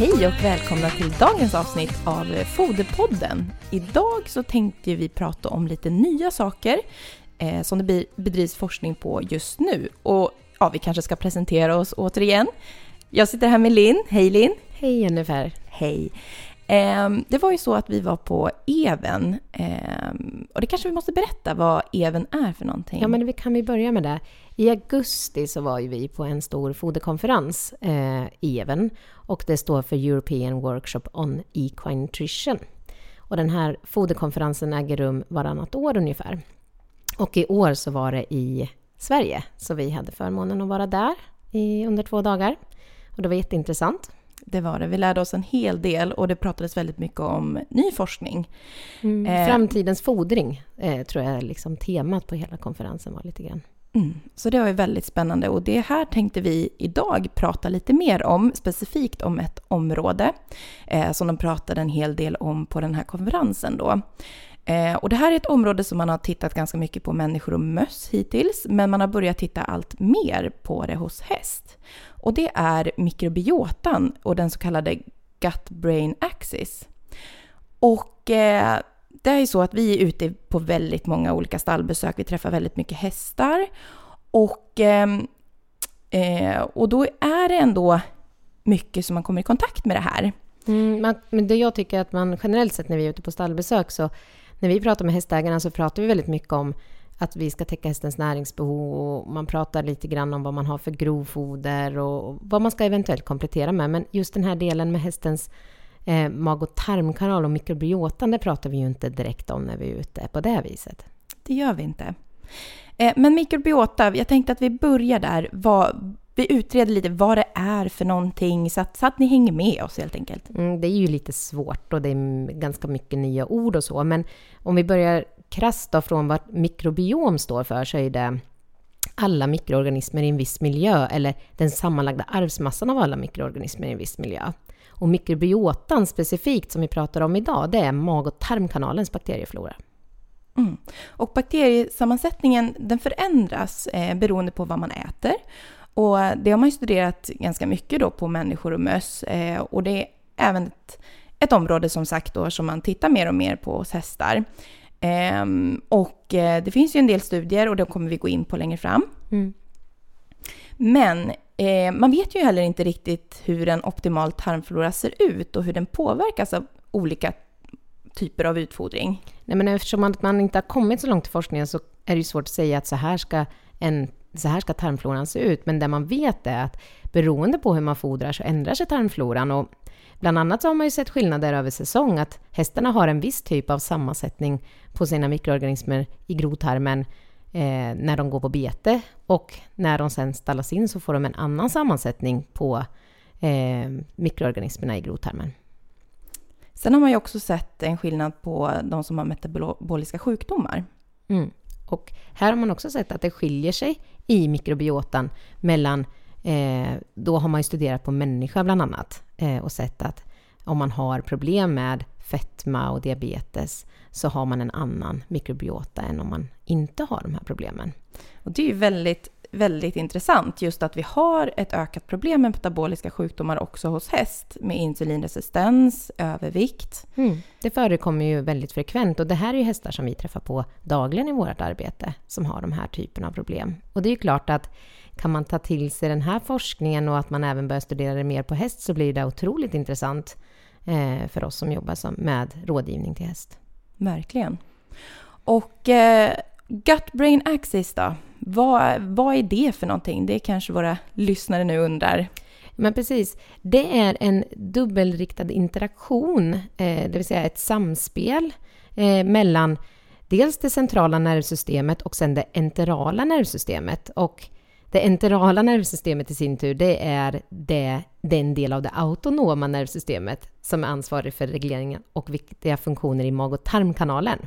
Hej och välkomna till dagens avsnitt av Foderpodden. Idag så tänkte vi prata om lite nya saker eh, som det be- bedrivs forskning på just nu. Och ja, vi kanske ska presentera oss återigen. Jag sitter här med Linn. Hej Linn! Hej Jennifer. Hej! Ehm, det var ju så att vi var på Even. ehm, och det kanske vi måste berätta vad Even är för någonting. Ja, men vi kan vi börja med det. I augusti så var ju vi på en stor foderkonferens, eh, EVEN, och det står för European Workshop on Equine Nutrition. Och den här foderkonferensen äger rum varannat år ungefär. Och i år så var det i Sverige, så vi hade förmånen att vara där i, under två dagar. Och det var jätteintressant. Det var det. Vi lärde oss en hel del och det pratades väldigt mycket om ny forskning. Eh, Framtidens fodring eh, tror jag liksom temat på hela konferensen var lite grann. Mm. Så det var ju väldigt spännande och det här tänkte vi idag prata lite mer om, specifikt om ett område eh, som de pratade en hel del om på den här konferensen då. Eh, och det här är ett område som man har tittat ganska mycket på människor och möss hittills, men man har börjat titta allt mer på det hos häst. Och det är mikrobiotan och den så kallade gut-brain axis. Och eh, det är ju så att vi är ute på väldigt många olika stallbesök. Vi träffar väldigt mycket hästar. Och, ehm, eh, och då är det ändå mycket som man kommer i kontakt med det här. Mm, men det jag tycker att man generellt sett när vi är ute på stallbesök så när vi pratar med hästägarna så pratar vi väldigt mycket om att vi ska täcka hästens näringsbehov och man pratar lite grann om vad man har för grovfoder och vad man ska eventuellt komplettera med. Men just den här delen med hästens eh, mag och tarmkanal och mikrobiotan, det pratar vi ju inte direkt om när vi är ute på det här viset. Det gör vi inte. Eh, men mikrobiota, jag tänkte att vi börjar där. Vad, vi utreder lite vad det är för någonting så att, så att ni hänger med oss helt enkelt. Mm, det är ju lite svårt och det är ganska mycket nya ord och så, men om vi börjar krasst då från vad mikrobiom står för så är det alla mikroorganismer i en viss miljö eller den sammanlagda arvsmassan av alla mikroorganismer i en viss miljö. Och mikrobiotan specifikt som vi pratar om idag, det är mag och tarmkanalens bakterieflora. Mm. Och bakteriesammansättningen den förändras eh, beroende på vad man äter. Och det har man ju studerat ganska mycket då på människor och möss. Eh, och det är även ett, ett område som sagt då som man tittar mer och mer på hos hästar. Ehm, och eh, det finns ju en del studier och det kommer vi gå in på längre fram. Mm. Men eh, man vet ju heller inte riktigt hur en optimal tarmflora ser ut och hur den påverkas av olika typer av utfodring. Nej, men eftersom man, man inte har kommit så långt i forskningen så är det ju svårt att säga att så här ska, en, så här ska tarmfloran se ut. Men det man vet är att beroende på hur man fodrar så ändrar sig tarmfloran. Och bland annat så har man ju sett skillnader över säsong, att hästarna har en viss typ av sammansättning på sina mikroorganismer i grovtarmen eh, när de går på bete och när de sen stallas in så får de en annan sammansättning på eh, mikroorganismerna i grovtarmen. Sen har man ju också sett en skillnad på de som har metaboliska sjukdomar. Mm. Och här har man också sett att det skiljer sig i mikrobiotan mellan, eh, då har man ju studerat på människa bland annat eh, och sett att om man har problem med fetma och diabetes så har man en annan mikrobiota än om man inte har de här problemen. Och det är ju väldigt, väldigt intressant just att vi har ett ökat problem med metaboliska sjukdomar också hos häst med insulinresistens, övervikt. Det förekommer ju väldigt frekvent och det här är ju hästar som vi träffar på dagligen i vårt arbete som har de här typerna av problem. Och det är ju klart att kan man ta till sig den här forskningen och att man även börjar studera det mer på häst så blir det otroligt intressant eh, för oss som jobbar med rådgivning till häst. Verkligen. Och eh, gut-brain axis då? Vad, vad är det för någonting? Det kanske våra lyssnare nu undrar. Men precis, det är en dubbelriktad interaktion, eh, det vill säga ett samspel eh, mellan dels det centrala nervsystemet och sen det enterala nervsystemet. Och det enterala nervsystemet i sin tur, det är det, den del av det autonoma nervsystemet som är ansvarig för regleringen och viktiga funktioner i mag och tarmkanalen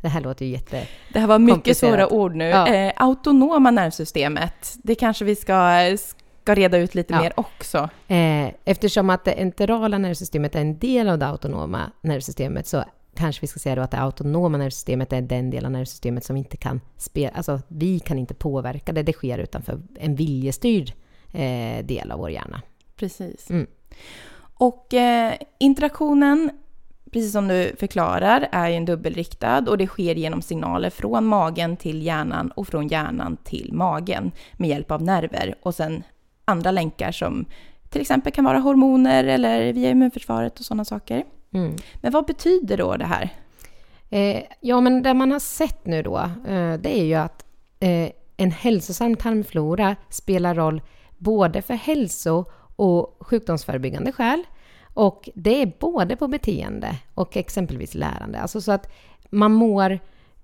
det här låter ju jätte... Det här var mycket svåra ord nu. Ja. Eh, autonoma nervsystemet, det kanske vi ska, ska reda ut lite Ja. mer också. Eh, eftersom att det enterala nervsystemet är en del av det autonoma nervsystemet så kanske vi ska säga då att det autonoma nervsystemet är den del av nervsystemet som inte kan spela, alltså vi kan inte påverka det, det sker utanför en viljestyrd eh, del av vår hjärna. Precis. Mm. Och eh, interaktionen, precis som du förklarar, är ju en dubbelriktad och det sker genom signaler från magen till hjärnan och från hjärnan till magen med hjälp av nerver och sen andra länkar som till exempel kan vara hormoner eller via immunförsvaret och sådana saker. Mm. Men vad betyder då det här? Eh, ja, men det man har sett nu då, eh, det är ju att eh, en hälsosam tarmflora spelar roll både för hälso och sjukdomsförebyggande skäl. Och det är både på beteende och exempelvis lärande. Alltså så att man mår,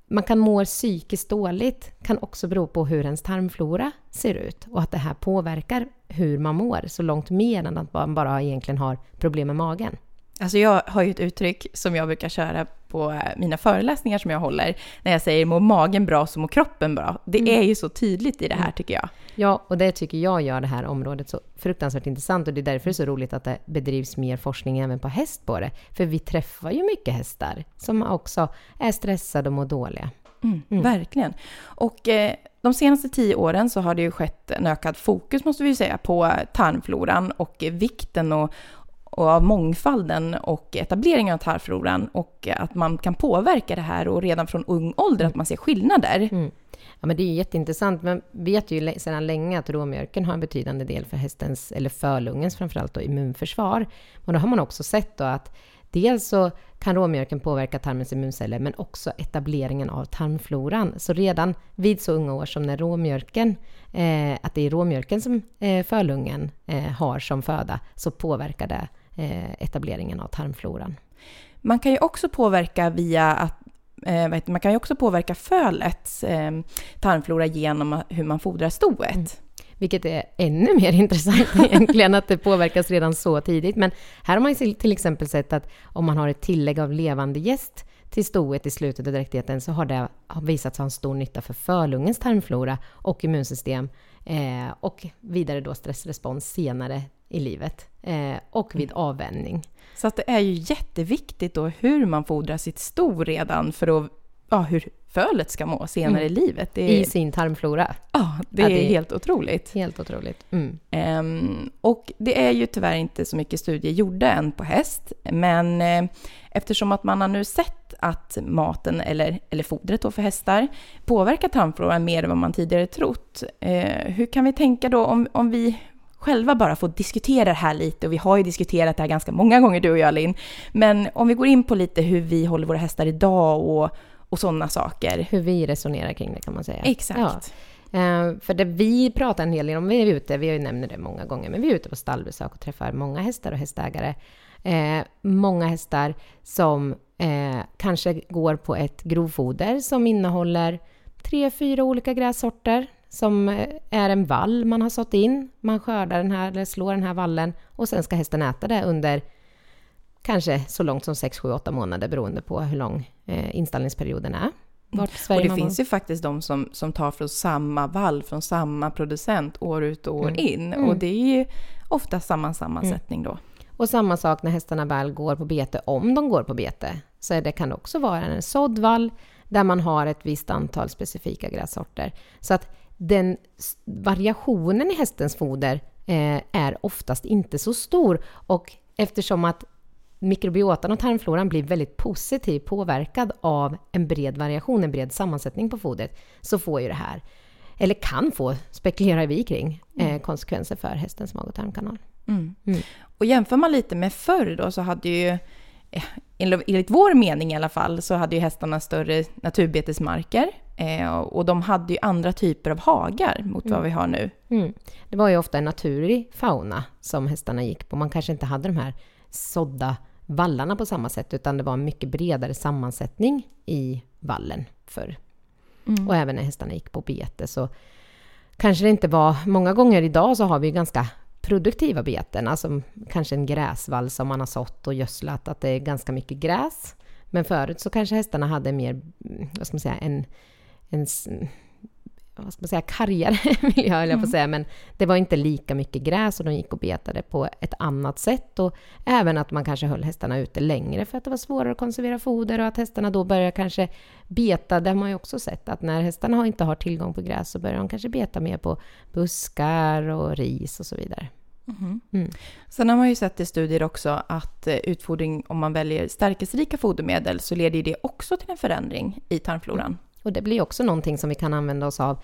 man kan må psykiskt dåligt kan också bero på hur ens tarmflora ser ut och att det här påverkar hur man mår så långt mer än att man bara egentligen har problem med magen. Alltså jag har ju ett uttryck som jag brukar köra på eh, mina föreläsningar som jag håller. När jag säger mår magen bra så mår kroppen bra. Det är ju så tydligt i det här tycker jag. Ja, och det tycker jag gör det här området så fruktansvärt intressant och det är därför det är så roligt att det bedrivs mer forskning även på häst på det. För vi träffar ju mycket hästar som också är stressade och mår dåliga. Mm, Verkligen. Och eh, de senaste tio åren så har det ju skett en ökad fokus, måste vi ju säga, på tarmfloran och vikten och, och av mångfalden och etableringen av tarmfloran och att man kan påverka det här och redan från ung ålder att man ser skillnader. Mm. Ja, men det är jätteintressant. Vi vet ju sedan länge att råmjölken har en betydande del för hästens, eller förlungens framförallt, då, immunförsvar. Och då har man också sett då att dels så kan råmjölken påverka tarmens immunceller, men också etableringen av tarmfloran. Så redan vid så unga år som när råmjölken, eh, att det är råmjölken som eh, förlungen eh, har som föda, så påverkar det etableringen av tarmfloran. Man kan ju också påverka via att eh, man kan ju också påverka fölets eh, tarmflora genom hur man fodrar stoet. Mm. Vilket är ännu mer intressant egentligen, att det påverkas redan så tidigt. Men här har man ju till exempel sett att om man har ett tillägg av levande gäst till stoet i slutet av dräktigheten så har det visat sig ha en stor nytta för förlungens tarmflora och immunsystem eh, och vidare då stressrespons senare i livet eh, och vid avvänjning. Så att det är ju jätteviktigt då hur man fodrar sitt sto redan för att, ja, hur fölet ska må senare i livet. Är, i sin tarmflora. ja, det Ja, är det är- helt otroligt. Helt otroligt. Mm. Ehm, och det är ju tyvärr inte så mycket studier gjorda än på häst, men eh, eftersom att man har nu sett att maten, eller, eller fodret då för hästar, påverkar tarmfloran mer än vad man tidigare trott. Eh, hur kan vi tänka då om, om vi själva bara får diskutera det här lite, och vi har ju diskuterat det här ganska många gånger du och jag Linn, men om vi går in på lite hur vi håller våra hästar idag och, och sådana saker. Hur vi resonerar kring det kan man säga. Exakt. Ja. Eh, för det vi pratar en hel del om, vi är ute, vi har ju nämnt det många gånger, men vi är ute på stallbesök och träffar många hästar och hästägare. Eh, många hästar som eh, kanske går på ett grovfoder som innehåller tre, fyra olika grässorter som eh, är en vall man har sått in. Man skördar den här, eller slår den här vallen och sen ska hästen äta det under kanske så långt som 6, 7, 8 månader beroende på hur lång eh, installningsperioden är. Vart Sverige Och det finns ju faktiskt de som, som tar från samma vall, från samma producent år ut och år in. Och det är ju ofta samma sammansättning då. Och samma sak när hästarna väl går på bete, om de går på bete, så det kan det också vara en sådd vall där man har ett visst antal specifika grässorter. Så att den variationen i hästens foder eh, är oftast inte så stor och eftersom att mikrobiotan och tarmfloran blir väldigt positivt påverkad av en bred variation, en bred sammansättning på fodret, så får ju det här, eller kan få, spekulerar vi kring, eh, konsekvenser för hästens mag och tarmkanal. Mm. Mm. Och jämför man lite med förr då så hade ju, eh, enligt vår mening i alla fall, så hade ju hästarna större naturbetesmarker. Eh, och de hade ju andra typer av hagar mot vad vi har nu. Mm. Det var ju ofta en naturlig fauna som hästarna gick på. Man kanske inte hade de här sådda vallarna på samma sätt, utan det var en mycket bredare sammansättning i vallen förr. Mm. Och även när hästarna gick på bete så kanske det inte var... Många gånger idag så har vi ju ganska produktiva beten, alltså kanske en gräsvall som man har sått och gödslat, att det är ganska mycket gräs. Men förut så kanske hästarna hade mer, mm, vad ska man säga, en, en vad ska man säga, kargare miljö, höll jag på att säga. Men det var inte lika mycket gräs och de gick och betade på ett annat sätt. Och även att man kanske höll hästarna ute längre för att det var svårare att konservera foder och att hästarna då börjar kanske beta. Det har man ju också sett att när hästarna inte har tillgång på gräs så börjar de kanske beta mer på buskar och ris och så vidare. Mm. Sen har man ju sett i studier också att eh, utfodring, om man väljer stärkelserika fodermedel, så leder det också till en förändring i tarmfloran. Och det blir också någonting som vi kan använda oss av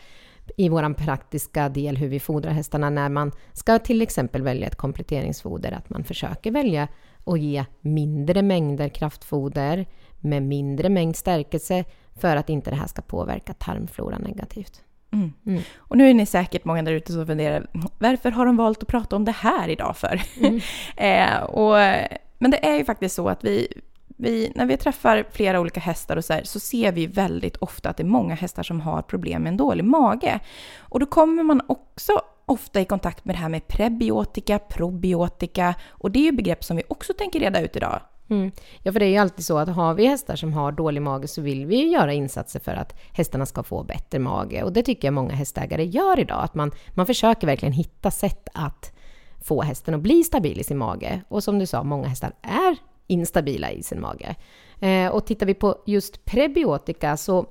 i vår praktiska del hur vi fodrar hästarna när man ska till exempel välja ett kompletteringsfoder. Att man försöker välja att ge mindre mängder kraftfoder med mindre mängd stärkelse för att inte det här ska påverka tarmfloran negativt. Mm. Mm. Och nu är ni säkert många där ute som funderar, varför har de valt att prata om det här idag för? eh, och, men det är ju faktiskt så att vi, vi, när vi träffar flera olika hästar och så, här, så ser vi väldigt ofta att det är många hästar som har problem med en dålig mage. Och då kommer man också ofta i kontakt med det här med prebiotika, probiotika och det är ju begrepp som vi också tänker reda ut idag. Mm. Ja, för det är ju alltid så att har vi hästar som har dålig mage så vill vi ju göra insatser för att hästarna ska få bättre mage. Och det tycker jag många hästägare gör idag. Att man, man försöker verkligen hitta sätt att få hästen att bli stabil i sin mage. Och som du sa, många hästar är instabila i sin mage. Eh, och tittar vi på just prebiotika så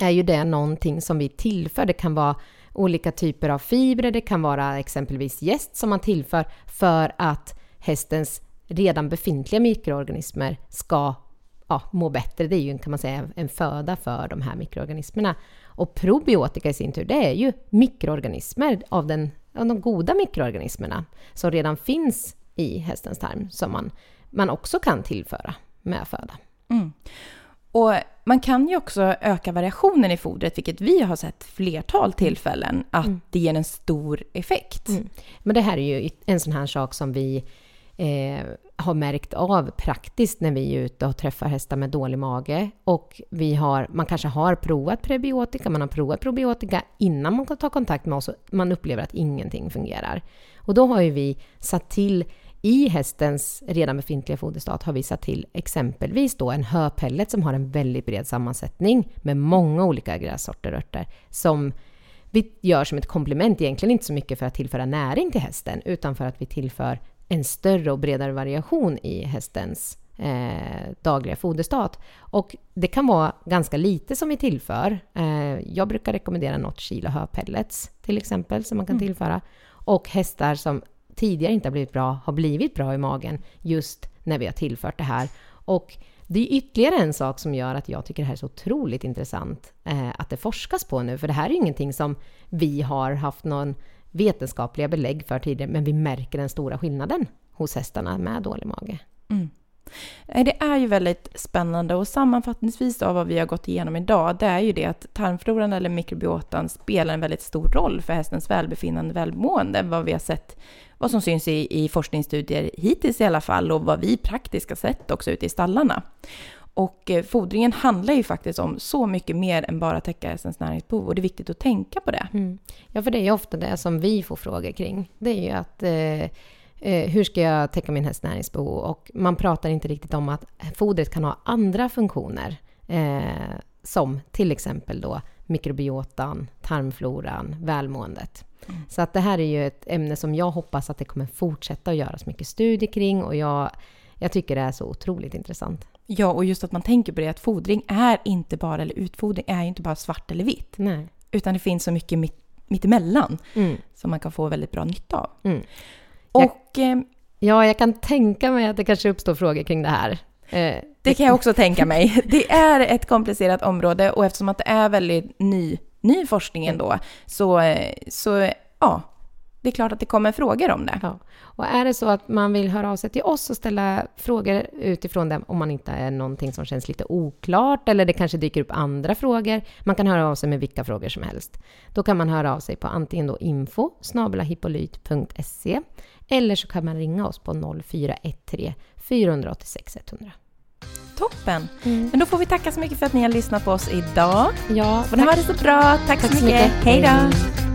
är ju det någonting som vi tillför. Det kan vara olika typer av fibrer, det kan vara exempelvis jäst som man tillför för att hästens redan befintliga mikroorganismer ska ja, må bättre. Det är ju kan man säga en föda för de här mikroorganismerna. Och probiotika i sin tur, det är ju mikroorganismer av, den, av de goda mikroorganismerna som redan finns i hästens tarm som man, man också kan tillföra med föda. Mm. Och man kan ju också öka variationen i fodret, vilket vi har sett flertal tillfällen, att det ger en stor effekt. Mm. Men det här är ju en sån här sak som vi eh, har märkt av praktiskt när vi är ute och träffar hästar med dålig mage. Och vi har, man kanske har provat prebiotika, man har provat probiotika innan man tar kontakt med oss och man upplever att ingenting fungerar. Och då har ju vi satt till i hästens redan befintliga foderstat har vi satt till exempelvis då en höpellet som har en väldigt bred sammansättning med många olika grässorter och örter som vi gör som ett komplement, egentligen inte så mycket för att tillföra näring till hästen, utan för att vi tillför en större och bredare variation i hästens eh, dagliga foderstat. Och det kan vara ganska lite som vi tillför. Eh, jag brukar rekommendera något kilo höpellets till exempel som man kan tillföra. Och hästar som tidigare inte har blivit bra har blivit bra i magen just när vi har tillfört det här. Och det är ytterligare en sak som gör att jag tycker det här är så otroligt intressant eh, att det forskas på nu. För det här är ju ingenting som vi har haft någon vetenskapliga belägg för tidigare, men vi märker den stora skillnaden hos hästarna med dålig mage. Mm. Eh, det är ju väldigt spännande och sammanfattningsvis av vad vi har gått igenom idag, det är ju det att tarmfloran eller mikrobiotan spelar en väldigt stor roll för hästens välbefinnande och välmående, vad vi har sett, vad som syns i, i forskningsstudier hittills i alla fall och vad vi praktiskt har sett också ute i stallarna. Och eh, fodringen handlar ju faktiskt om så mycket mer än bara täcka hästens näringsbehov och det är viktigt att tänka på det. Mm. Ja, för det är ju ofta det som vi får frågor kring. Det är ju att eh, eh, hur ska jag täcka min hästs näringsbehov? Och man pratar inte riktigt om att fodret kan ha andra funktioner. Eh, som till exempel då mikrobiotan, tarmfloran, välmåendet. Så att det här är ju ett ämne som jag hoppas att det kommer fortsätta att göras mycket studier kring och jag, jag tycker det är så otroligt intressant. Ja, och just att man tänker på det att fodring är inte bara, eller utfodring är inte bara svart eller vitt, Nej. utan det finns så mycket mitt, mittemellan Mm. som man kan få väldigt bra nytta av. Mm. Jag- Och eh, Ja, jag kan tänka mig att det kanske uppstår frågor kring det här. Eh, det kan jag också tänka mig. Det är ett komplicerat område och eftersom att det är väldigt ny, ny forskning ändå, så, eh, så ja, det är klart att det kommer frågor om det. Ja. Och är det så att man vill höra av sig till oss och ställa frågor utifrån det, om man inte är någonting som känns lite oklart, eller det kanske dyker upp andra frågor, man kan höra av sig med vilka frågor som helst. Då kan man höra av sig på antingen då info snabelahippolyt.se eller så kan man ringa oss på 0413 486 100. Toppen! Men då får vi tacka så mycket för att ni har lyssnat på oss idag. Ja, Och det var det så bra. Tack, Tack så så mycket. mycket. Hej då! Hej.